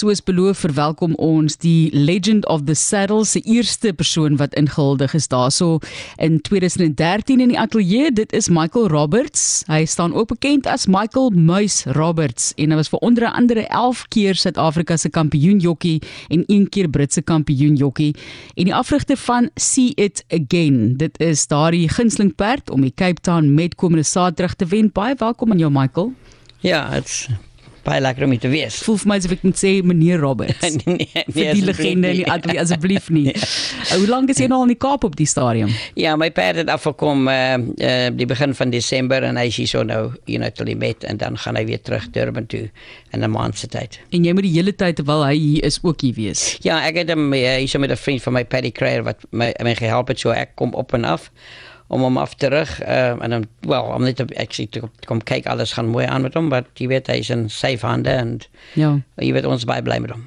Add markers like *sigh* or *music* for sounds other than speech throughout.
soos beloof verwelkom ons die Legend of the Saddle se eerste persoon wat ingehuldig is daarso in 2013 in die ateljee. Dit is Michael Roberts. Hy staan ook bekend as Michael Muis Roberts en hy was vir onder andere 11 keer Suid-Afrika se kampioen jokkie en een keer Britse kampioen jokkie en die afrigter van See It Again. Dit is daardie gunsteling perd om die Cape Town met komende Saterdag te wen. Baie welkom aan jou Michael. Ja, dit's baie lekker om te wees. Voel vir my asof ek moet sê meneer Roberts. *laughs* nee, nee, vir die legende in die atelier asseblief nie. *laughs* nee. Hoe lank is jy nou al in die Kaap op die stadium? Ja, my perd het afgekom uh uh die begin van Desember en hy is hier so nou you know till met en dan gaan hy weer terug Durban toe in 'n maand se tyd. En jy moet die hele tyd terwyl hy hier is ook hier wees. Ja, ek het hom uh, hier so met 'n vriend van my Paddy Creer wat my my gehelp het so ek kom op en af om hom af terug uh, en dan wel om net ek sê kom, kom kyk alles gaan mooi aan met hom maar jy weet hy's in safe hande en ja. jy weet ons baie bly met hom.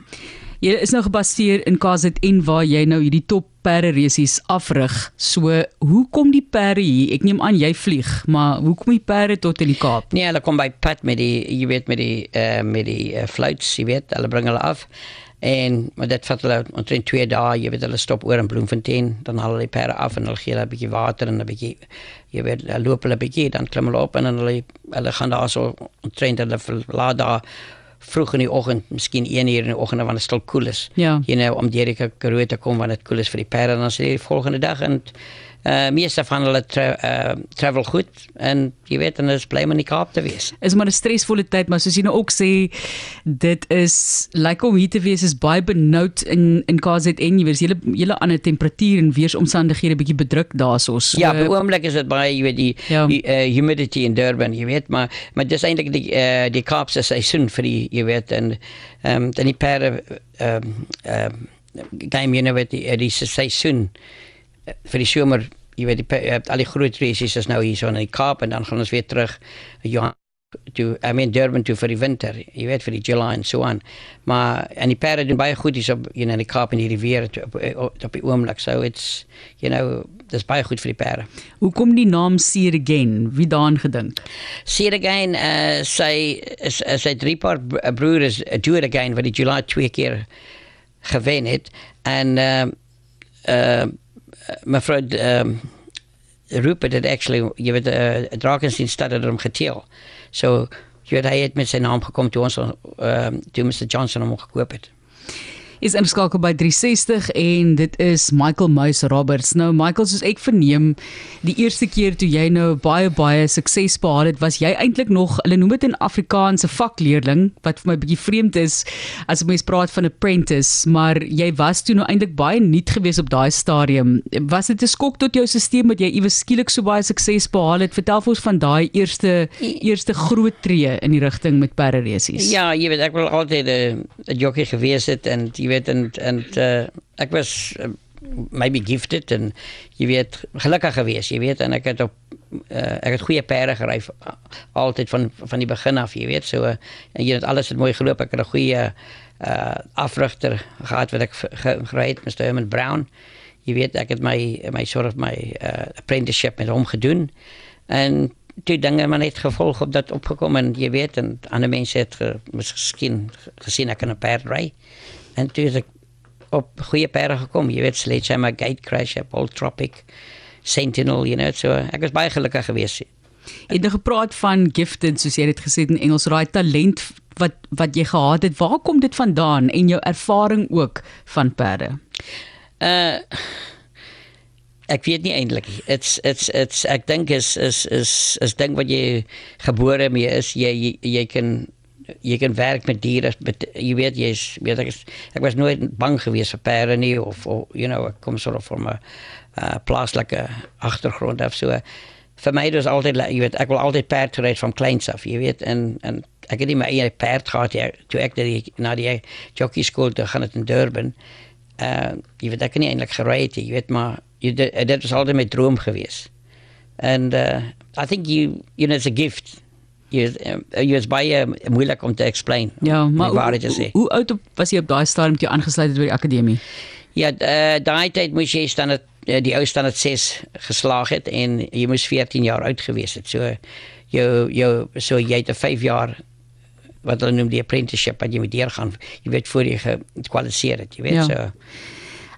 Jy is nou gebaseer in KZN waar jy nou hierdie top perde resies afrig. So hoe kom die perde hier? Ek neem aan jy vlieg maar hoe kom die perde tot in die Kaap? Nee hulle kom by pad met die jy weet met die uh, met die uh, fluits jy weet hulle bring hulle af En maar dit vat hulle omtrent 2 dae, jy weet hulle stop oor in Bloemfontein, dan haal hulle die perde af en hulle gee hulle 'n bietjie water en 'n bietjie jy weet hulle loop hulle 'n bietjie, dan klim hulle op en dan hulle hulle gaan daar so omtrent hulle laat daar vroeg in die oggend, miskien 1 uur in die oggend wanneer dit stil koel is. Ja. Jy nou om die Karoo te kom wanneer dit koel is vir die perde en dan sê die volgende dag en uh meeste van hulle tra uh, travel goed en jy weet dan is bly maar in die Kaap te wees. Is maar 'n stresvolle tyd maar soos jy nou ook sê dit is lyk like om hier te wees is baie benoud in in KZN jy weet hele hele ander temperatuur en weeromstandighede bietjie bedruk daarso. So, ja, op oomblik is dit baie jy weet die, ja. die uh, humidity in Durban jy weet maar maar dis eintlik die uh, die Kaap se seisoen vir die jy weet en ehm um, dan die perde ehm um, ehm um, game you know with die die seisoen vir die somer, jy weet die jy al die groot resies is nou hier so in die Kaap en dan gaan ons weer terug ja toe I mean Durban toe vir die winter. Jy weet vir die July en so aan. Maar en die perde doen baie goed hier op you know in die Kaap en hierdie weer op, op, op die oomblik. So it's you know dis baie goed vir die perde. Hoe kom die naam Seer Again? Wie daaraan gedink? Seer Again uh sy is sy drie paar broers do it again wat die July twee keer gewen het en uh uh mevrou um, Rupert het actually jy weet uh, Drakensteen stad het hom geteel. So jy weet hy het met sy naam gekom toe ons ehm uh, toe Mr Johnson hom gekoop het is ingeskakel by 360 en dit is Michael Muis Roberts. Nou Michael, soos ek verneem, die eerste keer toe jy nou baie baie sukses behaal het, was jy eintlik nog, hulle noem dit 'n Afrikaanse vakleerling, wat vir my bietjie vreemd is as mens praat van apprentice, maar jy was toe nou eintlik baie nuut geweest op daai stadium. Was dit 'n skok tot jou stelsel dat jy iewes skielik so baie sukses behaal het? Vertel vir ons van daai eerste eerste groot tree in die rigting met pararesies. Ja, jy weet ek wil altyd 'n jockey gewees het en jy weet en en uh, ek was uh, maybe gifted en jy weet gelukkig geweest jy weet en ek het op uh, ek het goeie perde gery altyd van van die begin af jy weet so uh, jy het alles het mooi geloop ek het 'n goeie uh, afrigter gehad wat ek gery het Mr Herman Brown. Jy weet ek het my my sort of my uh, apprenticeship met hom gedoen en toe dinge maar net gevolg op dat opgekom en jy weet en ander mense het ge, miskien gesien ek kan 'n perd ry En toe is ek op goeie perde gekom. Jy weet, Sledgehammer, Gatecrasher, Bolt Tropic, Sentinel, you know, so ek was baie gelukkig geweest. Jy het nou gepraat van gifted soos jy dit gesê het in Engels, raai talent wat wat jy gehad het. Waar kom dit vandaan en jou ervaring ook van perde? Uh ek weet nie eintlik. It's it's it's ek dink is is is is ding wat jy gebore mee is. Jy jy, jy kan jy kan werk met diere met jy weet jy's weet ek is, ek was nooit bang geweest vir perde nie of, of you know ek kom sort of van 'n uh, plaaslike agtergrond af. So vir my was altyd jy weet ek wil altyd perd ry van kleins af jy weet en en ek het nie my eie perd gehad ja toe ek die na die jockey school toe gaan in Durban uh jy weet ek kan nie eintlik gery het jy weet maar jy, dit was altyd my droom geweest and uh i think you you know it's a gift jy jy is baie moeilik om te explain. Ja, maar hoe, hoe, hoe oud was jy op daai stadium toe aangesluit het by die akademie? Ja, uh, daai tyd moes jy staan het uh, die ou staan het 6 geslaag het en jy moes 14 jaar oud gewees het. So jou jou so jy het 'n 5 jaar wat hulle noem die apprenticeship wat jy moet deurgaan. Jy weet voor jy gekwalifiseer het, jy weet Ja. so.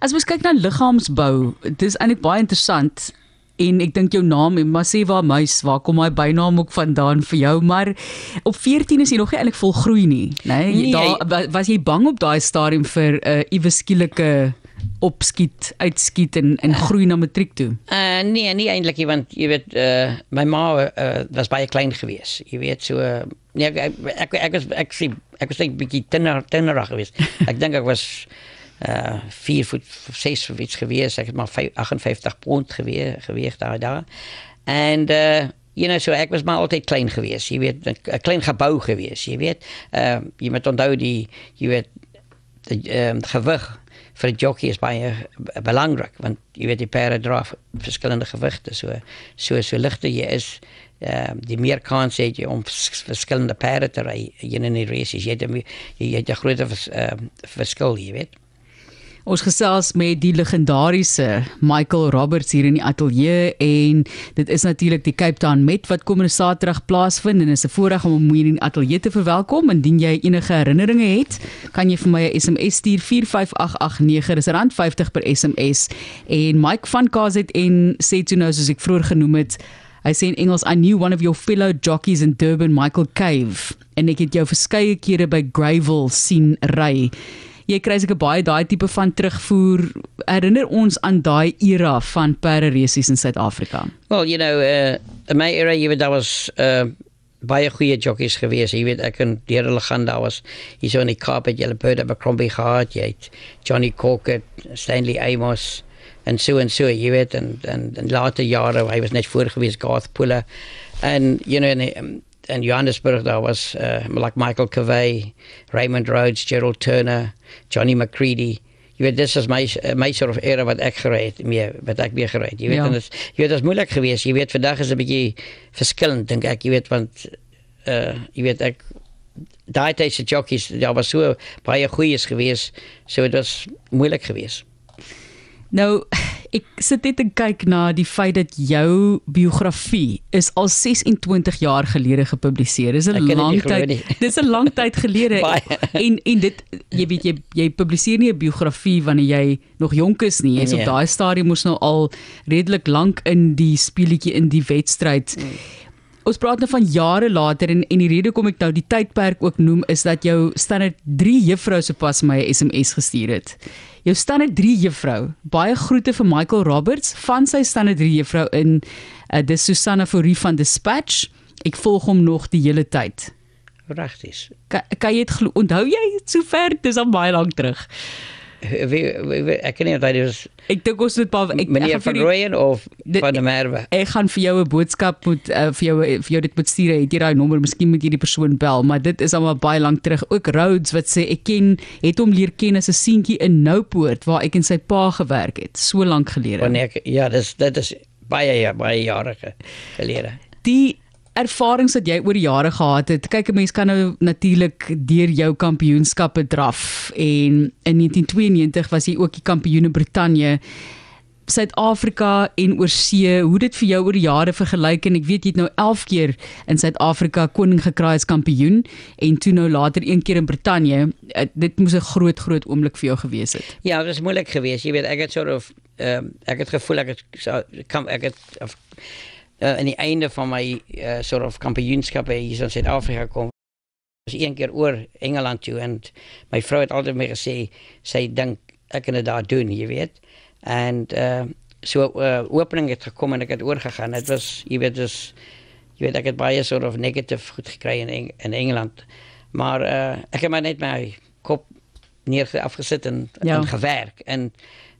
As ons kyk na liggaamsbou, dis eintlik baie interessant. En ek dink jou naam, Masiva Muis, waar kom hy bynaam ook vandaan vir jou? Maar op 14 is jy nog nie eintlik volgroei nie, né? Nee, Nee, daar wa- was jy bang op daai stadium vir 'n uh, iewes skielike opskiet, uitskiet en en groei na matriek toe? Uh nee, nie eintlik nie want jy weet uh my ma uh, was baie klein geweest. Jy weet so uh, nee ek ek ek, ek was ek sê ek was net 'n bietjie tinner tinnerig geweest. *laughs* ek dink ek was uh 4 voet 6 of iets geweest. Ek het maar 5, 58 pond geweeg geweeg daar daar. En uh You know, so ek was maar altyd klein geweest. Jy weet, 'n klein gebou geweest, jy weet. Ehm uh, jy moet onthou die jy weet die ehm um, gewig vir 'n jockey is baie uh, belangrik want jy weet die perde dra verskillende gewigte so so so ligter jy is ehm um, die meer kans het jy om vers verskillende perde te ry in 'n race jy het jy het 'n groter vers, uh, verskil jy weet Ons gesels met die legendariese Michael Roberts hier in die ateljee en dit is natuurlik die Cape Town Met wat komende Saterdag plaasvind en is 'n voorreg om hom hier in die ateljee te verwelkom. Indien jy enige herinneringe het, kan jy vir my 'n SMS stuur 45889. Dis R50 per SMS. En Mike van KZN sê toe nou soos ek vroeër genoem het, Hy sê in Engels I knew one of your fellow jockeys in Durban, Michael Cave, en ek het jou verskeie kere by Gravel sien ry. Jy kry seker baie daai tipe van terugvoer. Herinner ons aan daai era van perde resies in Suid-Afrika. Well, you know, uh, in my era, jy weet, daar was uh, baie goeie jockeys geweest. Jy weet, ek en deur hulle gaan daar was hier so in die Kaap het jy Bert Abercrombie gehad, jy het Johnny Corkett, Stanley Amos en so en so, jy weet, en en in later jare, hy was net voor geweest Garth Puller. En you know, in, in Johannesburg daar was uh, like Michael Cavey, Raymond Rhodes, Gerald Turner, Johnny McCready. Jy weet dis is my my soort of era wat ek gery het, meer wat ek weer gery het. Jy weet Ja. en dit jy weet dit is moeilik geweest. Jy weet vandag is 'n bietjie verskillend dink ek, jy weet want uh jy weet ek daai tyd se jockeys daar was so baie goeies geweest. So dit was moeilik geweest. Nou, ek sit net en kyk na die feit dat jou biografie is al 26 jaar gelede gepubliseer. Dis 'n lang tyd. Dis 'n lang *laughs* tyd gelede. En en dit jy weet jy jy publiseer nie 'n biografie wanneer jy nog jonk is nie. Jy's op Nee. daai stadium moes nou al redelik lank in die speletjie in die wedstryd. Mm. Ons praat nou van jare later en en die rede kom ek nou die tydperk ook noem is dat jou standaard 3 juffrou se pas my 'n SMS gestuur het. Jou standaard 3 juffrou, baie groete vir Michael Roberts van sy standaard 3 juffrou in uh, dis Susanna Fourie van Dispatch. Ek volg hom nog die hele tyd. Regtig. Kan, kan jy dit? Onthou jy sover? Dis al baie lank terug. Wie, wie, wie, ek kan nie onthou dit was Ek dink ons moet maar ek meneer ek van Rooyen of Dit- van der Merwe. Ek gaan vir jou 'n boodskap moet uh, vir jou vir jou dit moet stuur. Het jy daai nommer? Miskien moet jy die persoon bel, maar dit is al baie lank terug. Ook Rhodes wat sê ek ken het hom leer ken as 'n seentjie in Noupoort waar ek en sy pa gewerk het, so lank gelede. Wanneer ek, ja, dis dit is baie baie jare ge- gelede. Die ervarings wat jy oor die jare gehad het. Kyk 'n mens kan nou natuurlik deur jou kampioenskappe draf en in 1992 was jy ook die kampioen in Brittanje. Suid-Afrika en oorsee, hoe dit vir jou oor die jare vergelyk en ek weet jy het nou 11 keer in Suid-Afrika koning gekraai as kampioen en toe nou later een keer in Brittanje. Eh, Dit moes 'n groot groot oomblik vir jou gewees het. Ja, dit is moeilik geweest. Jy weet, ek het sort of ehm ek het gevoel ek het kom ek het of uh, aan die einde van my uh, sort of kampioenskappe hier in Suid-Afrika kom was een keer oor Engeland toe en my vrou het altyd my gesê sy dink ek kan dit daar doen, jy weet. En uh so uh, opening het gekom en ek het oorgegaan. Dit was jy weet dus jy weet ek het baie sort of negative goed gekry in Eng in Engeland. Maar uh ek het maar net my kop neer afgesit en, Ja. en gewerk en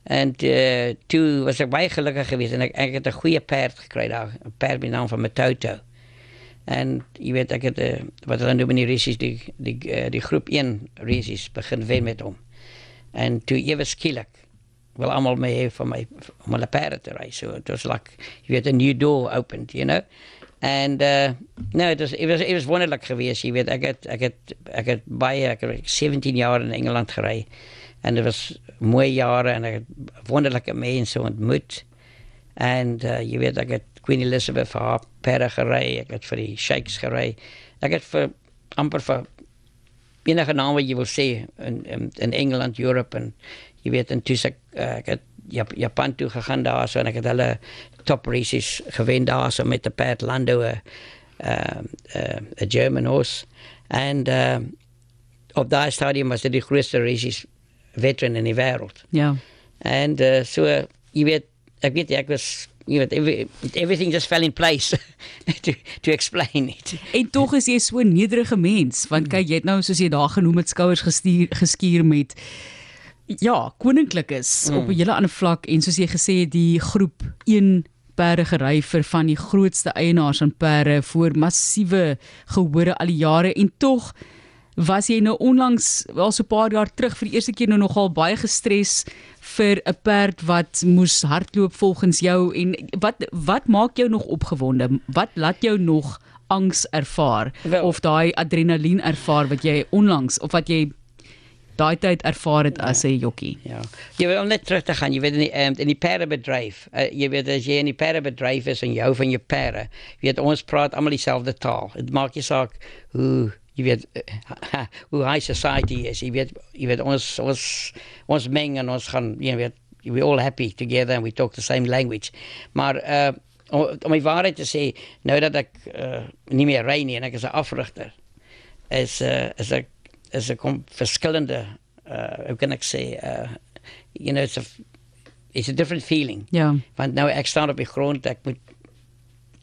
en uh, toe was ek baie gelukkig geweest en ek ek het 'n goeie perd gekry daar, 'n perd met die naam van Matoto. En jy weet ek het uh, wat hulle noem in die races die die uh, die groep 1 races begin wen met hom. En toe ewe skielik wil almal my hê van my om hulle perde te ry. So it was like jy weet 'n new door opened, you know. And uh no, it was it was was wonderlik geweest. Jy weet ek het ek het ek het baie ek het 17 jaar in Engeland gery. En dit was mooi jare en ek het wonderlike mense ontmoet. En uh, jy weet ek het Queen Elizabeth vir haar perde gery, ek het vir die sheiks gery. Ek het vir amper vir enige naam wat jy wil sê in in, in Engeland, Europe en jy weet en toe ek uh, ek het Jap Japan toe gegaan daar so en ek het hulle top races gewen daar so met die perd Lando 'n uh, uh, 'n German horse en uh, op daai stadium was dit die grootste races veteran in die wêreld. Ja. En uh, so jy weet ek weet ek was you know, every, everything just fell in place *laughs* to to explain it. En tog is jy so 'n nederige mens, want kyk, jy het nou soos jy daar genoem het skouers gestuur geskuur met ja, koninklik is mm. op 'n hele ander vlak en soos jy gesê het die groep 1 perde gery vir van die grootste eienaars van perde voor massiewe gehore al die jare en tog was jy nou onlangs wel so 'n paar jaar terug vir die eerste keer nou nogal baie gestres vir 'n perd wat moes hardloop volgens jou en wat wat maak jou nog opgewonde? Wat laat jou nog angs ervaar well, of daai adrenalien ervaar wat jy onlangs of wat jy daai tyd ervaar het as 'n jokkie. Ja. Jy wil net terug te gaan, jy weet in die um, in die perdebedryf. Uh, jy weet as jy in die perdebedryf is en jy hou van jou perde, weet ons praat almal dieselfde taal. Dit maak nie saak hoe jy weet uh, *laughs* hoe high society is. Jy weet jy weet ons ons ons meng en ons gaan jy weet we all happy together and we talk the same language. Maar uh om my waarheid te sê, nou dat ek uh, nie meer ry nie en ek is 'n afrigter, is uh, is ek is 'n verskillende uh hoe kan ek sê uh you know it's a it's a different feeling. Ja. Want nou ek staan op die grond, ek moet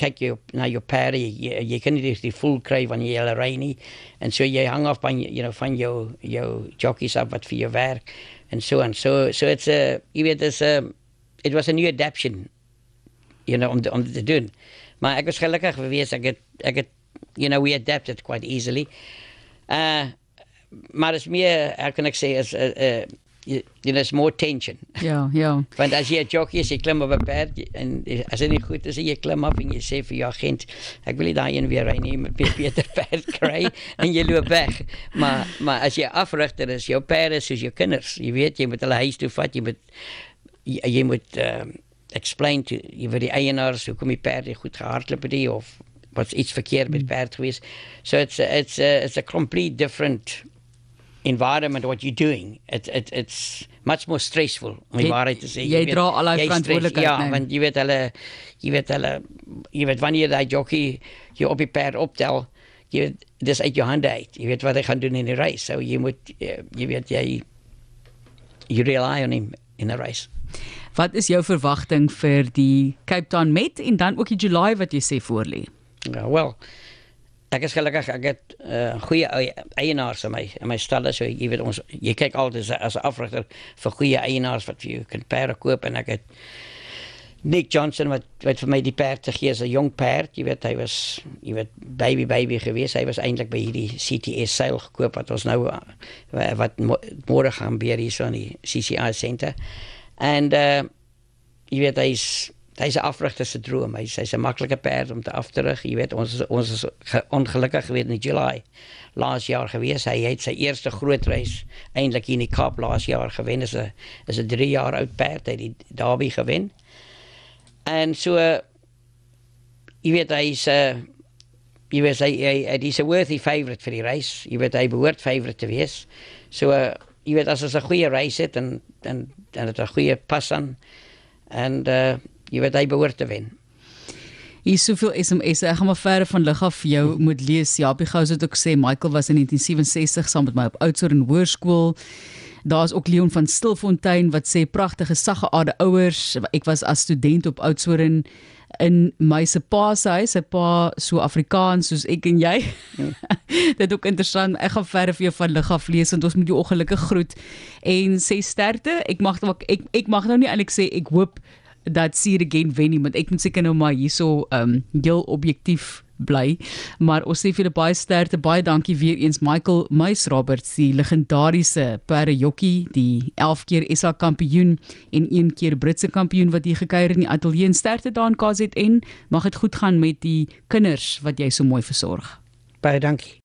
kyk jy na jou perde, jy, jy kan nie die full kry van jy hele ry nie. En so jy hang af van you know van jou jou jockeys af wat vir jou werk en so en so so it's a you weet it's a it was a new adaptation you know om om te doen. Maar ek was gelukkig geweest ek het ek het you know we adapted quite easily. Uh maar is meer how can I say is uh, uh, you know it's more tension. *laughs* Ja, ja. Want as jy 'n jockey is, jy klim op 'n perd en as dit nie goed is, jy klim af en jy sê vir jou agent, ek wil nie daai een weer ry nie, met beter *laughs* perd kry en jy loop weg. Maar maar as jy afrigter is, jou perde is soos jou kinders. Jy weet jy moet hulle huis toe vat, jy moet jy, jy moet um, explain to jy vir die eienaars hoekom die perd goed gehardloop het of wat's iets verkeerd met perd gewees. So it's a, it's a, it's a complete different environment what you're doing it it it's much more stressful om die waarheid te sê. Jy, jy dra al die verantwoordelikheid ja neem. want jy weet hulle jy weet hulle jy weet wanneer daai jockey jy op die perd optel jy weet dis uit jou hande uit. Jy weet wat hy gaan doen in die race. So jy moet eh, jy weet jy you rely on him in the race. Wat is jou verwagting vir die Cape Town Met en dan ook die July wat jy sê voorlê ja well ek is gelukkig ek het 'n uh, goeie eienaars in my in my stalle so jy weet ons jy kyk altyd as 'n afrigter vir goeie eienaars wat jy kan perde koop en ek het Nick Johnson wat wat vir my die perd te gee as 'n jong perd jy weet hy was jy weet baby baby gewees hy was eintlik by hierdie CTS seil gekoop wat ons nou uh, wat môre gaan beer hier so in die CCI center en uh, jy weet hy's hy's 'n afrigter se droom. Hy's hy's 'n maklike perd om te afterug. Jy weet ons ons is ongelukkig gewees in July laas jaar gewees. Hy het sy eerste groot reis eintlik in die Kaap laas jaar gewen. Is 'n is 'n 3 jaar oud perd hy die Derby gewen. En so jy weet hy's 'n uh, jy weet hy hy hy's 'n worthy favourite vir die reis. Jy weet hy behoort favourite te wees. So uh, jy weet as ons 'n goeie reis het en en en dit 'n goeie pas aan en uh jy weet hy behoort te wen. Hier is soveel SMS. Ek gaan maar verder van lig af jou moet lees. Japie Gous het ook gesê Michael was in 1967 saam met my op Oudtshoorn Hoërskool. Daar's ook Leon van Stilfontein wat sê pragtige sagge ade ouers. Ek was as student op Oudtshoorn in my se pa se huis, sy pa so Afrikaans soos ek en jy. *laughs* Dit ook interessant. Ek gaan verder vir jou van lig af lees want ons moet jou ongelukkig groet en sê sterkte. Ek mag ek ek mag nou nie eintlik sê ek hoop dat it again wen nie want ek moet seker nou maar hierso um heel objektief bly. Maar ons sê vir julle baie sterkte baie dankie weer eens Michael Meis Roberts die legendariese perde jockey die 11 keer SA kampioen en een keer Britse kampioen wat hier gekuier in die ateljee. Sterkte daar in KZN mag dit goed gaan met die kinders wat jy so mooi versorg baie dankie